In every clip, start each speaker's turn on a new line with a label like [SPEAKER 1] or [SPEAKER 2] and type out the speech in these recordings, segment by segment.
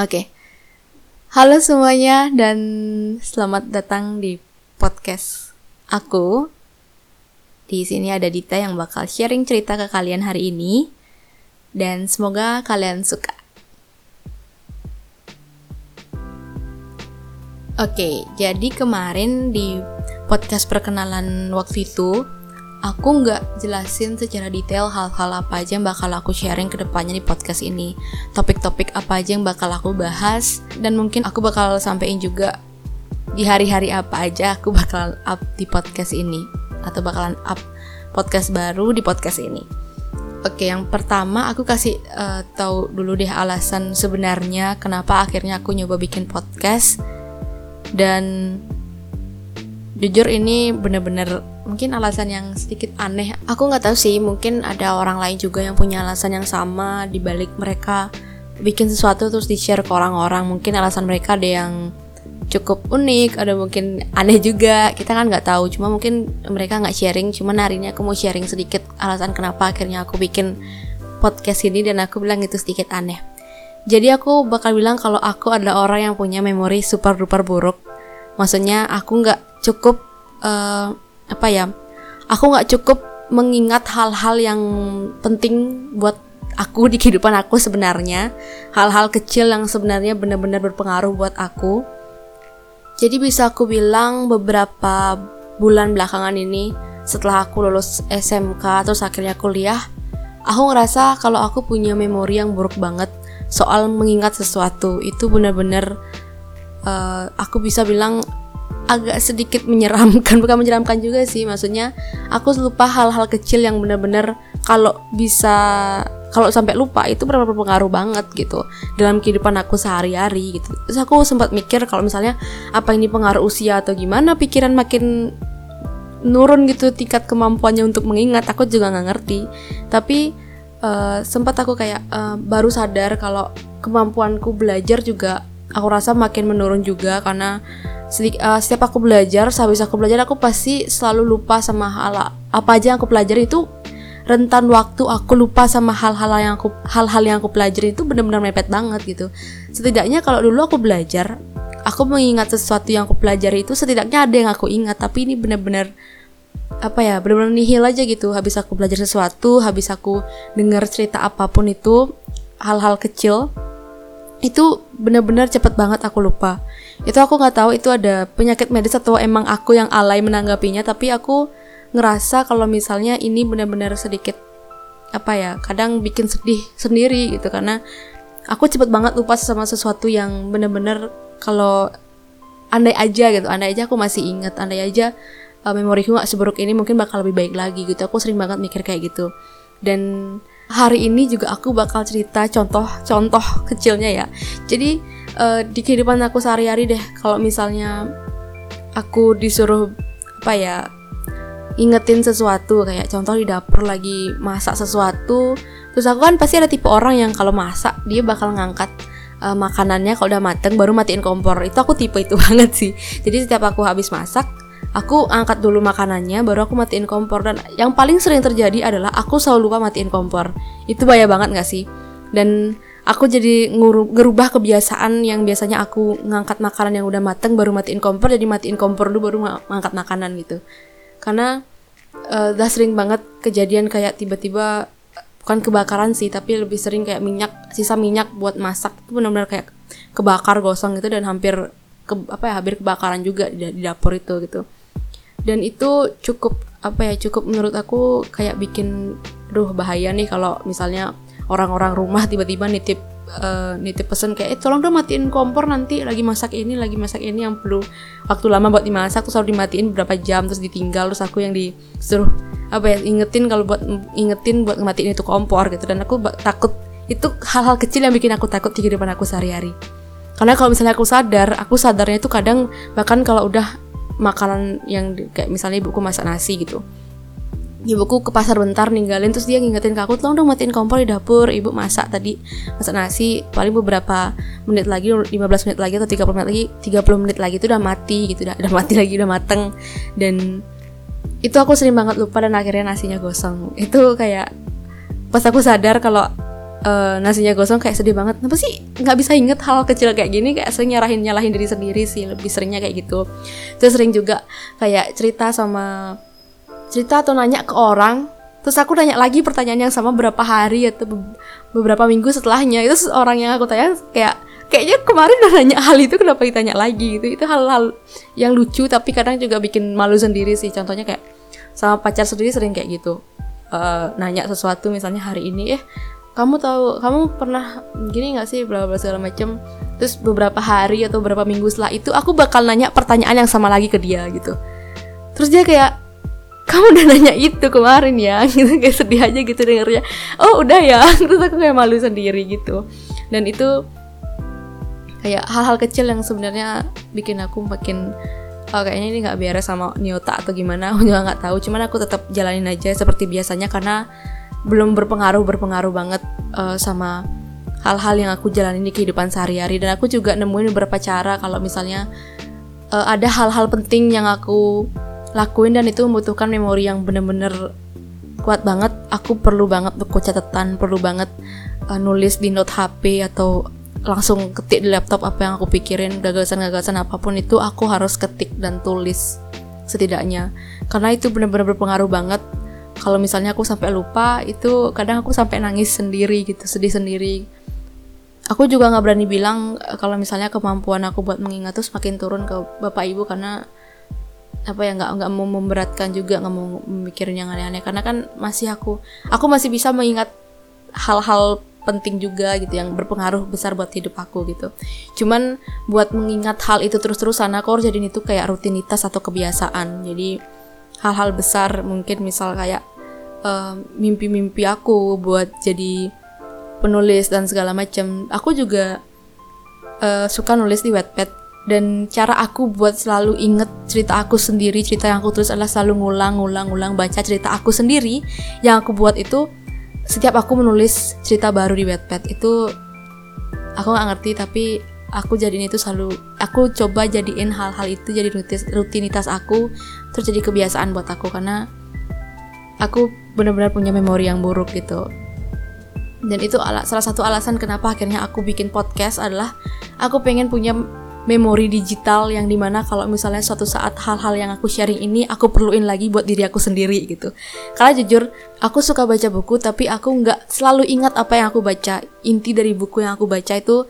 [SPEAKER 1] Oke. Halo semuanya dan selamat datang di podcast aku. Di sini ada Dita yang bakal sharing cerita ke kalian hari ini dan semoga kalian suka. Oke, jadi kemarin di podcast perkenalan waktu itu aku nggak jelasin secara detail hal-hal apa aja yang bakal aku sharing ke depannya di podcast ini. Topik-topik apa aja yang bakal aku bahas dan mungkin aku bakal sampein juga di hari-hari apa aja aku bakalan up di podcast ini atau bakalan up podcast baru di podcast ini. Oke, yang pertama aku kasih uh, tahu dulu deh alasan sebenarnya kenapa akhirnya aku nyoba bikin podcast dan jujur ini bener-bener mungkin alasan yang sedikit aneh. Aku nggak tahu sih mungkin ada orang lain juga yang punya alasan yang sama dibalik mereka bikin sesuatu terus di share ke orang-orang. Mungkin alasan mereka ada yang cukup unik ada mungkin aneh juga. Kita kan nggak tahu cuma mungkin mereka nggak sharing. Cuma hari ini aku mau sharing sedikit alasan kenapa akhirnya aku bikin podcast ini dan aku bilang itu sedikit aneh. Jadi aku bakal bilang kalau aku adalah orang yang punya memori super duper buruk. Maksudnya aku nggak cukup uh, apa ya aku nggak cukup mengingat hal-hal yang penting buat aku di kehidupan aku sebenarnya. Hal-hal kecil yang sebenarnya benar-benar berpengaruh buat aku. Jadi bisa aku bilang beberapa bulan belakangan ini setelah aku lulus SMK terus akhirnya kuliah aku ngerasa kalau aku punya memori yang buruk banget soal mengingat sesuatu. Itu benar-benar uh, aku bisa bilang agak sedikit menyeramkan bukan menyeramkan juga sih maksudnya aku lupa hal-hal kecil yang benar-benar kalau bisa kalau sampai lupa itu berpengaruh banget gitu dalam kehidupan aku sehari-hari gitu. Terus aku sempat mikir kalau misalnya apa ini pengaruh usia atau gimana pikiran makin nurun gitu tingkat kemampuannya untuk mengingat aku juga nggak ngerti. Tapi uh, sempat aku kayak uh, baru sadar kalau kemampuanku belajar juga aku rasa makin menurun juga karena sedik, uh, setiap aku belajar sehabis aku belajar aku pasti selalu lupa sama hal apa aja yang aku pelajari itu rentan waktu aku lupa sama hal-hal yang aku hal-hal yang aku pelajari itu benar-benar mepet banget gitu. Setidaknya kalau dulu aku belajar aku mengingat sesuatu yang aku pelajari itu setidaknya ada yang aku ingat tapi ini benar-benar apa ya benar-benar nihil aja gitu. Habis aku belajar sesuatu habis aku dengar cerita apa pun itu hal-hal kecil itu benar-benar cepet banget aku lupa. Itu aku nggak tahu itu ada penyakit medis atau emang aku yang alay menanggapinya tapi aku ngerasa kalau misalnya ini benar-benar sedikit apa ya kadang bikin sedih sendiri gitu. Karena aku cepet banget lupa sama sesuatu yang benar-benar kalau andai aja gitu andai aja aku masih ingat andai aja uh, memoriku gak seburuk ini mungkin bakal lebih baik lagi gitu. Aku sering banget mikir kayak gitu. Dan hari ini juga aku bakal cerita contoh-contoh kecilnya ya. Jadi uh, di kehidupan aku sehari-hari deh, kalau misalnya aku disuruh apa ya ingetin sesuatu kayak contoh di dapur lagi masak sesuatu, terus aku kan pasti ada tipe orang yang kalau masak dia bakal ngangkat uh, makanannya kalau udah mateng baru matiin kompor. Itu aku tipe itu banget sih. Jadi setiap aku habis masak aku angkat dulu makanannya baru aku matiin kompor. Dan yang paling sering terjadi adalah aku selalu lupa matiin kompor. Itu bahaya banget gak sih? Dan aku jadi ngerubah kebiasaan yang biasanya aku ngangkat makanan yang udah mateng baru matiin kompor jadi matiin kompor dulu baru ngangkat makanan gitu. Karena uh, udah sering banget kejadian kayak tiba-tiba bukan kebakaran sih tapi lebih sering kayak minyak sisa minyak buat masak. Itu benar-benar kayak kebakar gosong gitu dan hampir ke apa ya hampir kebakaran juga di, di dapur itu gitu. Dan itu cukup apa ya cukup menurut aku kayak bikin duh bahaya nih kalau misalnya orang-orang rumah tiba-tiba nitip uh, nitip pesen kayak eh tolong dong matiin kompor nanti lagi masak ini lagi masak ini. Yang perlu waktu lama buat dimasak terus harus dimatiin beberapa jam terus ditinggal terus aku yang disuruh apa ya ingetin kalau buat ingetin buat matiin itu kompor gitu. Dan aku takut itu hal-hal kecil yang bikin aku takut di kehidupan aku sehari-hari karena kalau misalnya aku sadar aku sadarnya itu kadang bahkan kalau udah makanan yang kayak misalnya ibuku masak nasi gitu. Ibuku ke pasar bentar ninggalin terus dia ngingetin ke aku tolong dong matiin kompor di dapur ibu masak tadi masak nasi paling beberapa menit lagi 15 menit lagi atau 30 menit lagi 30 menit lagi itu udah mati gitu udah, udah mati lagi udah mateng. Dan itu aku sering banget lupa dan akhirnya nasinya gosong. Itu kayak pas aku sadar kalau uh, nasinya gosong kayak sedih banget. Kenapa sih nggak bisa inget hal kecil kayak gini? Kayak sering nyarahin nyalahin diri sendiri sih lebih seringnya kayak gitu. Terus sering juga kayak cerita sama cerita atau nanya ke orang. Terus aku nanya lagi pertanyaan yang sama beberapa hari atau beberapa minggu setelahnya. Itu orang yang aku tanya kayak kayaknya kemarin udah nanya hal itu kenapa ditanya lagi gitu. Itu hal-hal yang lucu tapi kadang juga bikin malu sendiri sih. Contohnya kayak sama pacar sendiri sering kayak gitu. Uh, nanya sesuatu misalnya hari ini eh kamu tahu kamu pernah gini nggak sih bla bla segala macem. Terus beberapa hari atau beberapa minggu setelah itu aku bakal nanya pertanyaan yang sama lagi ke dia gitu. Terus dia kayak kamu udah nanya itu kemarin ya? Gitu kayak sedih aja gitu dengernya. Oh udah ya. Terus aku kayak malu sendiri gitu. Dan itu kayak hal-hal kecil yang sebenarnya bikin aku makin oh, kayaknya ini nggak beres sama Nyota atau gimana. Aku juga nggak tahu cuman aku tetap jalanin aja seperti biasanya karena belum berpengaruh berpengaruh banget uh, sama hal-hal yang aku jalani di kehidupan sehari-hari. Dan aku juga nemuin beberapa cara kalau misalnya uh, ada hal-hal penting yang aku lakuin dan itu membutuhkan memori yang bener-bener kuat banget aku perlu banget buku catatan perlu banget uh, nulis di note HP atau langsung ketik di laptop apa yang aku pikirin gagasan-gagasan apa pun itu aku harus ketik dan tulis setidaknya. Karena itu benar-benar berpengaruh banget kalau misalnya aku sampai lupa itu kadang aku sampai nangis sendiri gitu sedih sendiri. Aku juga nggak berani bilang eh, kalau misalnya kemampuan aku buat mengingat tuh semakin turun ke bapak ibu karena apa ya nggak nggak mau memberatkan juga nggak mau memikirin yang aneh-aneh. Karena kan masih aku aku masih bisa mengingat hal-hal penting juga gitu yang berpengaruh besar buat hidup aku gitu. Cuman buat mengingat hal itu terus-terusan aku harus jadiin itu kayak rutinitas atau kebiasaan. Jadi hal-hal besar mungkin misal kayak Eh, mimpi-mimpi uh, aku buat jadi penulis dan segala macam. Aku juga uh, suka nulis di Wattpad dan cara aku buat selalu inget cerita aku sendiri, cerita yang aku tulis adalah selalu ngulang-ngulang-ngulang baca cerita aku sendiri. Yang aku buat itu setiap aku menulis cerita baru di Wattpad itu aku nggak ngerti tapi aku jadiin itu selalu aku coba jadiin hal-hal itu jadi rutinitas aku terus jadi kebiasaan buat aku karena aku benar-benar punya memori yang buruk gitu. Dan itu ala, salah satu alasan kenapa akhirnya aku bikin podcast adalah aku pengen punya memori digital yang di mana kalau misalnya suatu saat hal-hal yang aku sharing ini aku perluin lagi buat diri aku sendiri gitu. Karena jujur aku suka baca buku tapi aku nggak selalu ingat apa yang aku baca. Inti dari buku yang aku baca itu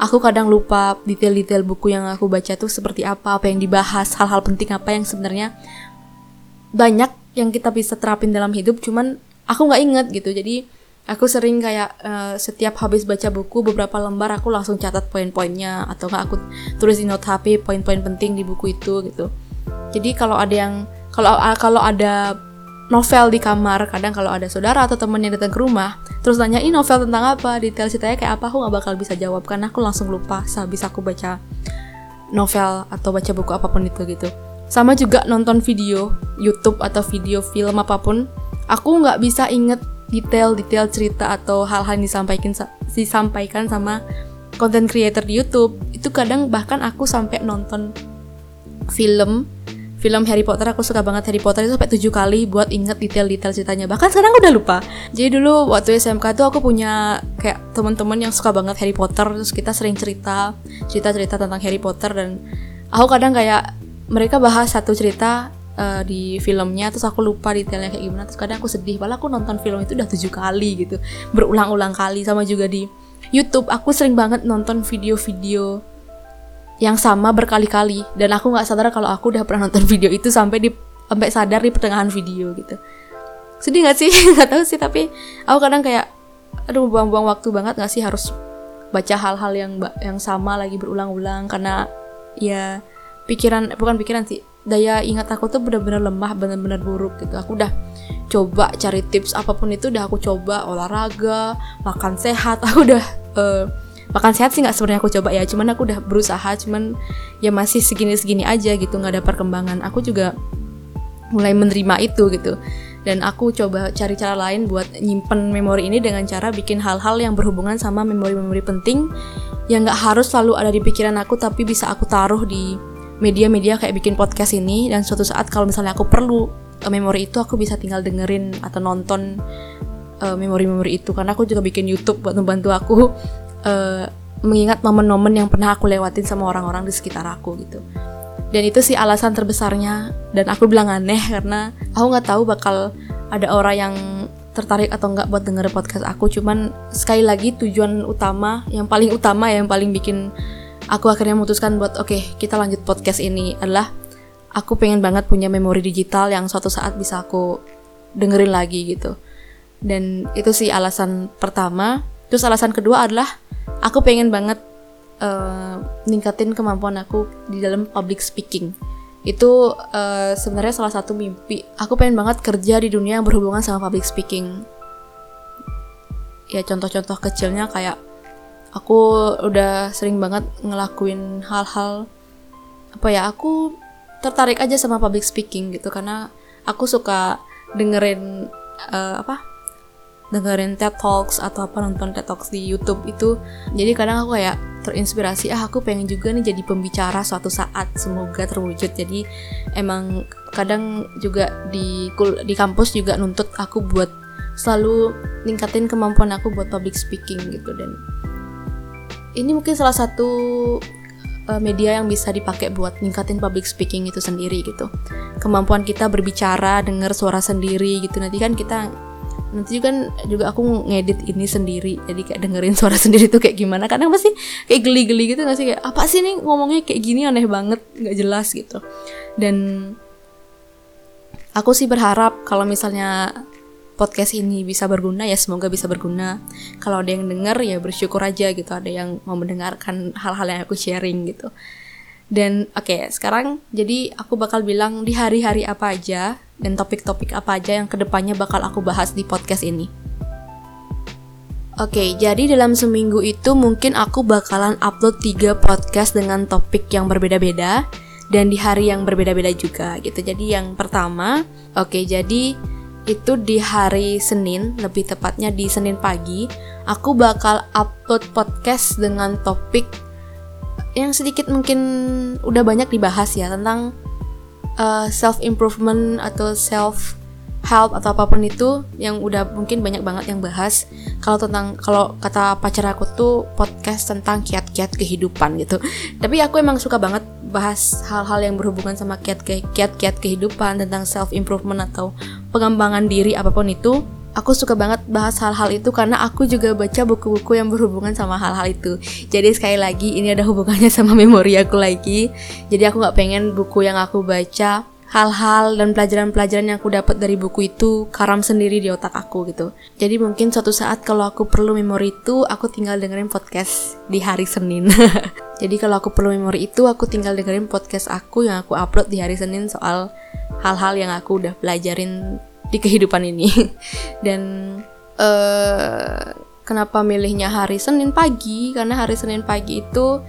[SPEAKER 1] aku kadang lupa detail-detail buku yang aku baca tuh seperti apa apa yang dibahas hal-hal penting apa yang sebenarnya banyak yang kita bisa terapin dalam hidup cuman aku nggak inget gitu. Jadi aku sering kayak uh, setiap habis baca buku beberapa lembar aku langsung catat poin-poinnya atau nggak aku tulis di note HP poin-poin penting di buku itu gitu. Jadi kalau ada yang kalau kalau ada novel di kamar. Kadang kalau ada saudara atau temen yang datang ke rumah terus nanya ini novel tentang apa detail ceritanya kayak apa aku nggak bakal bisa jawab karena aku langsung lupa sehabis aku baca novel atau baca buku apa pun itu gitu. Sama juga nonton video YouTube atau video film apa pun aku nggak bisa inget detail-detail cerita atau hal-hal yang disampaikan disampaikan sama content creator di YouTube. Itu kadang bahkan aku sampai nonton film film Harry Potter aku suka banget Harry Potter itu sampai tujuh kali buat inget detail-detail ceritanya. Bahkan sekarang udah lupa. Jadi dulu waktu SMK tuh aku punya kayak teman-teman yang suka banget Harry Potter terus kita sering cerita cerita-cerita tentang Harry Potter dan aku kadang kayak mereka bahas satu cerita uh, di filmnya terus aku lupa detailnya kayak gimana terus kadang aku sedih malah aku nonton film itu udah tujuh kali gitu berulang-ulang kali sama juga di YouTube. Aku sering banget nonton video-video yang sama berkali-kali. Dan aku nggak sadar kalau aku udah pernah nonton video itu sampai di sampai sadar di pertengahan video gitu. Sedih nggak sih? Nggak tahu sih tapi aku kadang kayak aduh buang-buang waktu banget nggak sih harus baca hal-hal yang yang sama lagi berulang-ulang. Karena ya pikiran bukan pikiran sih daya ingat aku tuh benar-benar lemah benar-benar buruk gitu. Aku udah coba cari tips apa pun itu udah aku coba olahraga makan sehat. Aku udah uh, makan sehat sih nggak sebenarnya aku coba ya. Cuman aku udah berusaha cuman ya masih segini-segini aja gitu nggak ada perkembangan. Aku juga mulai menerima itu gitu. Dan aku coba cari cara lain buat nyimpen memori ini dengan cara bikin hal-hal yang berhubungan sama memori-memori penting yang nggak harus selalu ada di pikiran aku tapi bisa aku taruh di media-media kayak bikin podcast ini. Dan suatu saat kalau misalnya aku perlu memori itu aku bisa tinggal dengerin atau nonton uh, memori-memori itu. Karena aku juga bikin YouTube buat membantu aku uh, mengingat momen-momen yang pernah aku lewatin sama orang-orang di sekitar aku gitu. Dan itu sih alasan terbesarnya. Dan aku bilang aneh karena aku nggak tahu bakal ada orang yang tertarik atau nggak buat denger podcast aku. Cuman sekali lagi tujuan utama yang paling utama yang paling bikin aku akhirnya memutuskan buat oke okay, kita lanjut podcast ini adalah aku pengen banget punya memori digital yang suatu saat bisa aku dengerin lagi gitu. Dan itu sih alasan pertama terus alasan kedua adalah aku pengen banget uh, ningkatin kemampuan aku di dalam public speaking. Itu uh, sebenarnya salah satu mimpi. Aku pengen banget kerja di dunia yang berhubungan sama public speaking. Ya contoh-contoh kecilnya kayak aku udah sering banget ngelakuin hal-hal apa ya aku tertarik aja sama public speaking gitu. Karena aku suka dengerin uh, apa dengerin TED Talks atau apa nonton TED Talks di YouTube itu. Jadi kadang aku kayak terinspirasi ah aku pengen juga nih jadi pembicara suatu saat semoga terwujud. Jadi emang kadang juga di di kampus juga nuntut aku buat selalu ningkatin kemampuan aku buat public speaking gitu. Dan ini mungkin salah satu uh, media yang bisa dipakai buat ningkatin public speaking itu sendiri gitu. Kemampuan kita berbicara dengar suara sendiri gitu. Nanti kan kita nanti kan juga aku ngedit ini sendiri. Jadi kayak dengerin suara sendiri tuh kayak gimana. Kadang pasti kayak geli-geli gitu gak sih? Kayak apa sih nih ngomongnya kayak gini? Aneh banget nggak jelas gitu. Dan aku sih berharap kalau misalnya podcast ini bisa berguna ya semoga bisa berguna. Kalau ada yang denger ya bersyukur aja gitu. Ada yang mau mendengarkan hal-hal yang aku sharing gitu. Dan oke okay, sekarang jadi aku bakal bilang di hari-hari apa aja dan topik-topik apa aja yang ke depannya bakal aku bahas di podcast ini. Oke, jadi dalam seminggu itu mungkin aku bakalan upload 3 podcast dengan topik yang berbeda-beda dan di hari yang berbeda-beda juga gitu. Jadi yang pertama, oke jadi itu di hari Senin, lebih tepatnya di Senin pagi, aku bakal upload podcast dengan topik yang sedikit mungkin udah banyak dibahas ya tentang uh, eh, self improvement atau self help atau apa pun itu yang udah mungkin banyak banget yang bahas. Kalau tentang kalau kata pacar aku tuh podcast tentang kiat-kiat kehidupan gitu. Tapi aku emang suka banget bahas hal-hal yang berhubungan sama kiat-kiat kehidupan tentang self improvement atau pengembangan diri apa pun itu aku suka banget bahas hal-hal itu karena aku juga baca buku-buku yang berhubungan sama hal-hal itu. Jadi sekali lagi ini ada hubungannya sama memori aku lagi. Jadi aku nggak pengen buku yang aku baca hal-hal dan pelajaran-pelajaran yang aku dapat dari buku itu karam sendiri di otak aku gitu. Jadi mungkin suatu saat kalau aku perlu memori itu, aku tinggal dengerin podcast di hari Senin. Jadi kalau aku perlu memori itu, aku tinggal dengerin podcast aku yang aku upload di hari Senin soal hal-hal yang aku udah pelajarin di kehidupan ini. Dan uh, kenapa milihnya hari Senin pagi? Karena hari Senin pagi itu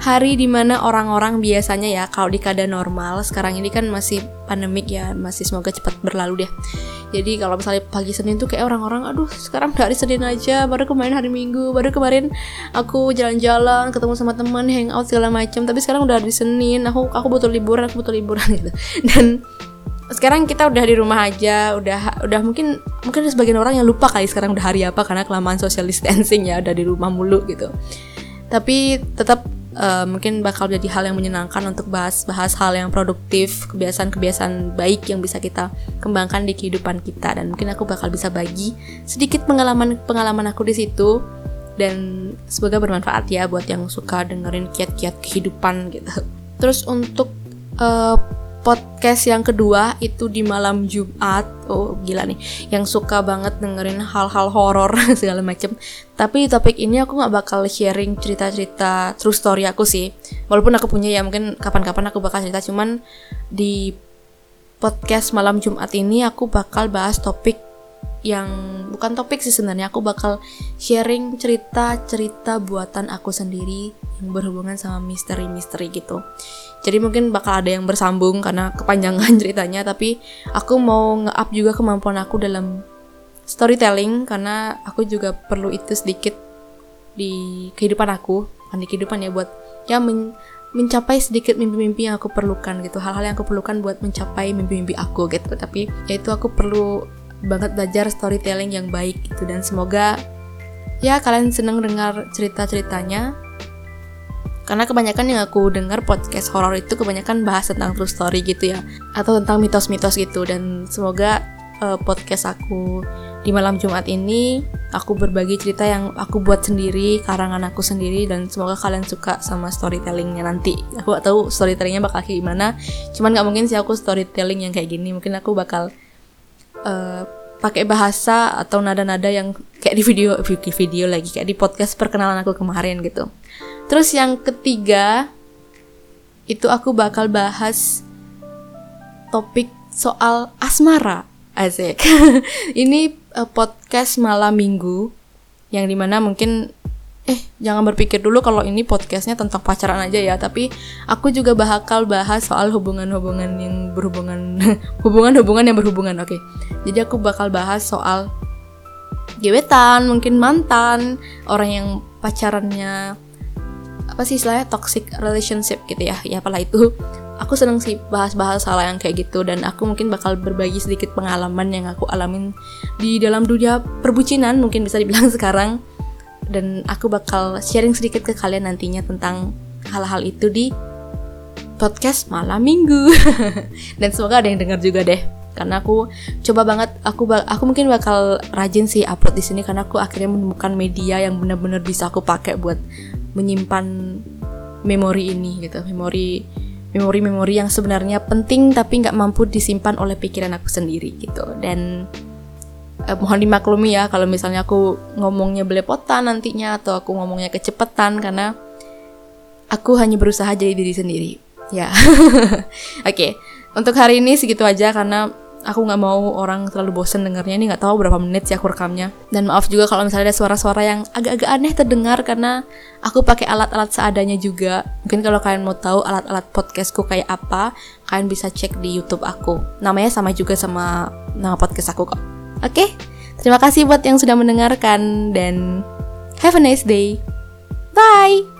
[SPEAKER 1] hari di mana orang-orang biasanya ya kalau di keadaan normal sekarang ini kan masih pandemik ya masih semoga cepat berlalu deh. Jadi kalau misalnya pagi Senin tuh kayak orang-orang aduh sekarang dari Senin aja baru kemarin hari Minggu baru kemarin aku jalan-jalan ketemu sama teman hangout segala macam tapi sekarang udah hari Senin aku aku butuh liburan aku butuh liburan gitu. Dan sekarang kita udah di rumah aja udah udah mungkin mungkin ada sebagian orang yang lupa kali sekarang udah hari apa karena kelamaan social distancing ya udah di rumah mulu gitu. Tapi tetap uh, mungkin bakal jadi hal yang menyenangkan untuk bahas-bahas hal yang produktif kebiasaan-kebiasaan baik yang bisa kita kembangkan di kehidupan kita. Dan mungkin aku bakal bisa bagi sedikit pengalaman pengalaman aku di situ. Dan semoga bermanfaat ya buat yang suka dengerin kiat-kiat kehidupan gitu. Terus untuk uh, podcast yang kedua itu di malam Jumat. Oh, gila nih. Yang suka banget dengerin hal-hal horor segala macem. Tapi topik ini aku nggak bakal sharing cerita-cerita true story aku sih. Walaupun aku punya ya mungkin kapan-kapan aku bakal cerita cuman di podcast malam Jumat ini aku bakal bahas topik yang bukan topik sih sebenarnya. Aku bakal sharing cerita-cerita buatan aku sendiri yang berhubungan sama misteri-misteri gitu. Jadi mungkin bakal ada yang bersambung karena kepanjangan ceritanya tapi aku mau nge-up juga kemampuan aku dalam storytelling karena aku juga perlu itu sedikit di kehidupan aku, bukan di kehidupan ya buat ya men mencapai sedikit mimpi-mimpi yang aku perlukan gitu. Hal-hal yang aku perlukan buat mencapai mimpi-mimpi aku gitu. Tapi yaitu aku perlu banget belajar storytelling yang baik gitu. Dan semoga ya kalian seneng dengar cerita-ceritanya. Karena kebanyakan yang aku dengar podcast horor itu kebanyakan bahas tentang true story gitu ya. Atau tentang mitos-mitos gitu. Dan semoga uh, podcast aku di malam Jumat ini aku berbagi cerita yang aku buat sendiri karangan aku sendiri dan semoga kalian suka sama storytellingnya nanti. Aku gak tahu storytellingnya bakal kayak gimana. Cuman nggak mungkin sih aku storytelling yang kayak gini. Mungkin aku bakal uh, pakai bahasa atau nada-nada yang kayak di video video lagi kayak di podcast perkenalan aku kemarin gitu Terus yang ketiga itu aku bakal bahas topik soal asmara. Asik. Ini uh, podcast malam minggu yang di mana mungkin eh jangan berpikir dulu kalau ini podcastnya tentang pacaran aja ya. Tapi aku juga bakal bahas soal hubungan-hubungan yang berhubungan hubungan-hubungan yang berhubungan oke. Okay. jadi aku bakal bahas soal gebetan mungkin mantan orang yang pacarannya apa sih istilahnya toxic relationship gitu ya ya apalah itu. Aku seneng sih bahas-bahas hal yang kayak gitu dan aku mungkin bakal berbagi sedikit pengalaman yang aku alamin di dalam dunia perbucinan mungkin bisa dibilang sekarang dan aku bakal sharing sedikit ke kalian nantinya tentang hal-hal itu di podcast malam minggu. Dan semoga ada yang dengar juga deh karena aku coba banget aku aku mungkin bakal rajin sih upload di sini karena aku akhirnya menemukan media yang benar-benar bisa aku pakai buat menyimpan memori ini gitu memori memori-memori yang sebenarnya penting tapi nggak mampu disimpan oleh pikiran aku sendiri gitu. Dan eh, mohon dimaklumi ya kalau misalnya aku ngomongnya belepotan nantinya atau aku ngomongnya kecepatan karena aku hanya berusaha jadi diri sendiri. Ya. Oke. Okay. untuk hari ini segitu aja karena aku nggak mau orang terlalu bosen dengarnya. Ini nggak tahu berapa menit sih aku rekamnya. Dan maaf juga kalau misalnya ada suara-suara yang agak-agak aneh terdengar karena aku pakai alat-alat seadanya juga. Mungkin kalau kalian mau tahu alat-alat podcastku kayak apa kalian bisa cek di YouTube aku. Namanya sama juga sama nama podcast aku kok oke okay? terima kasih buat yang sudah mendengarkan dan have a nice day bye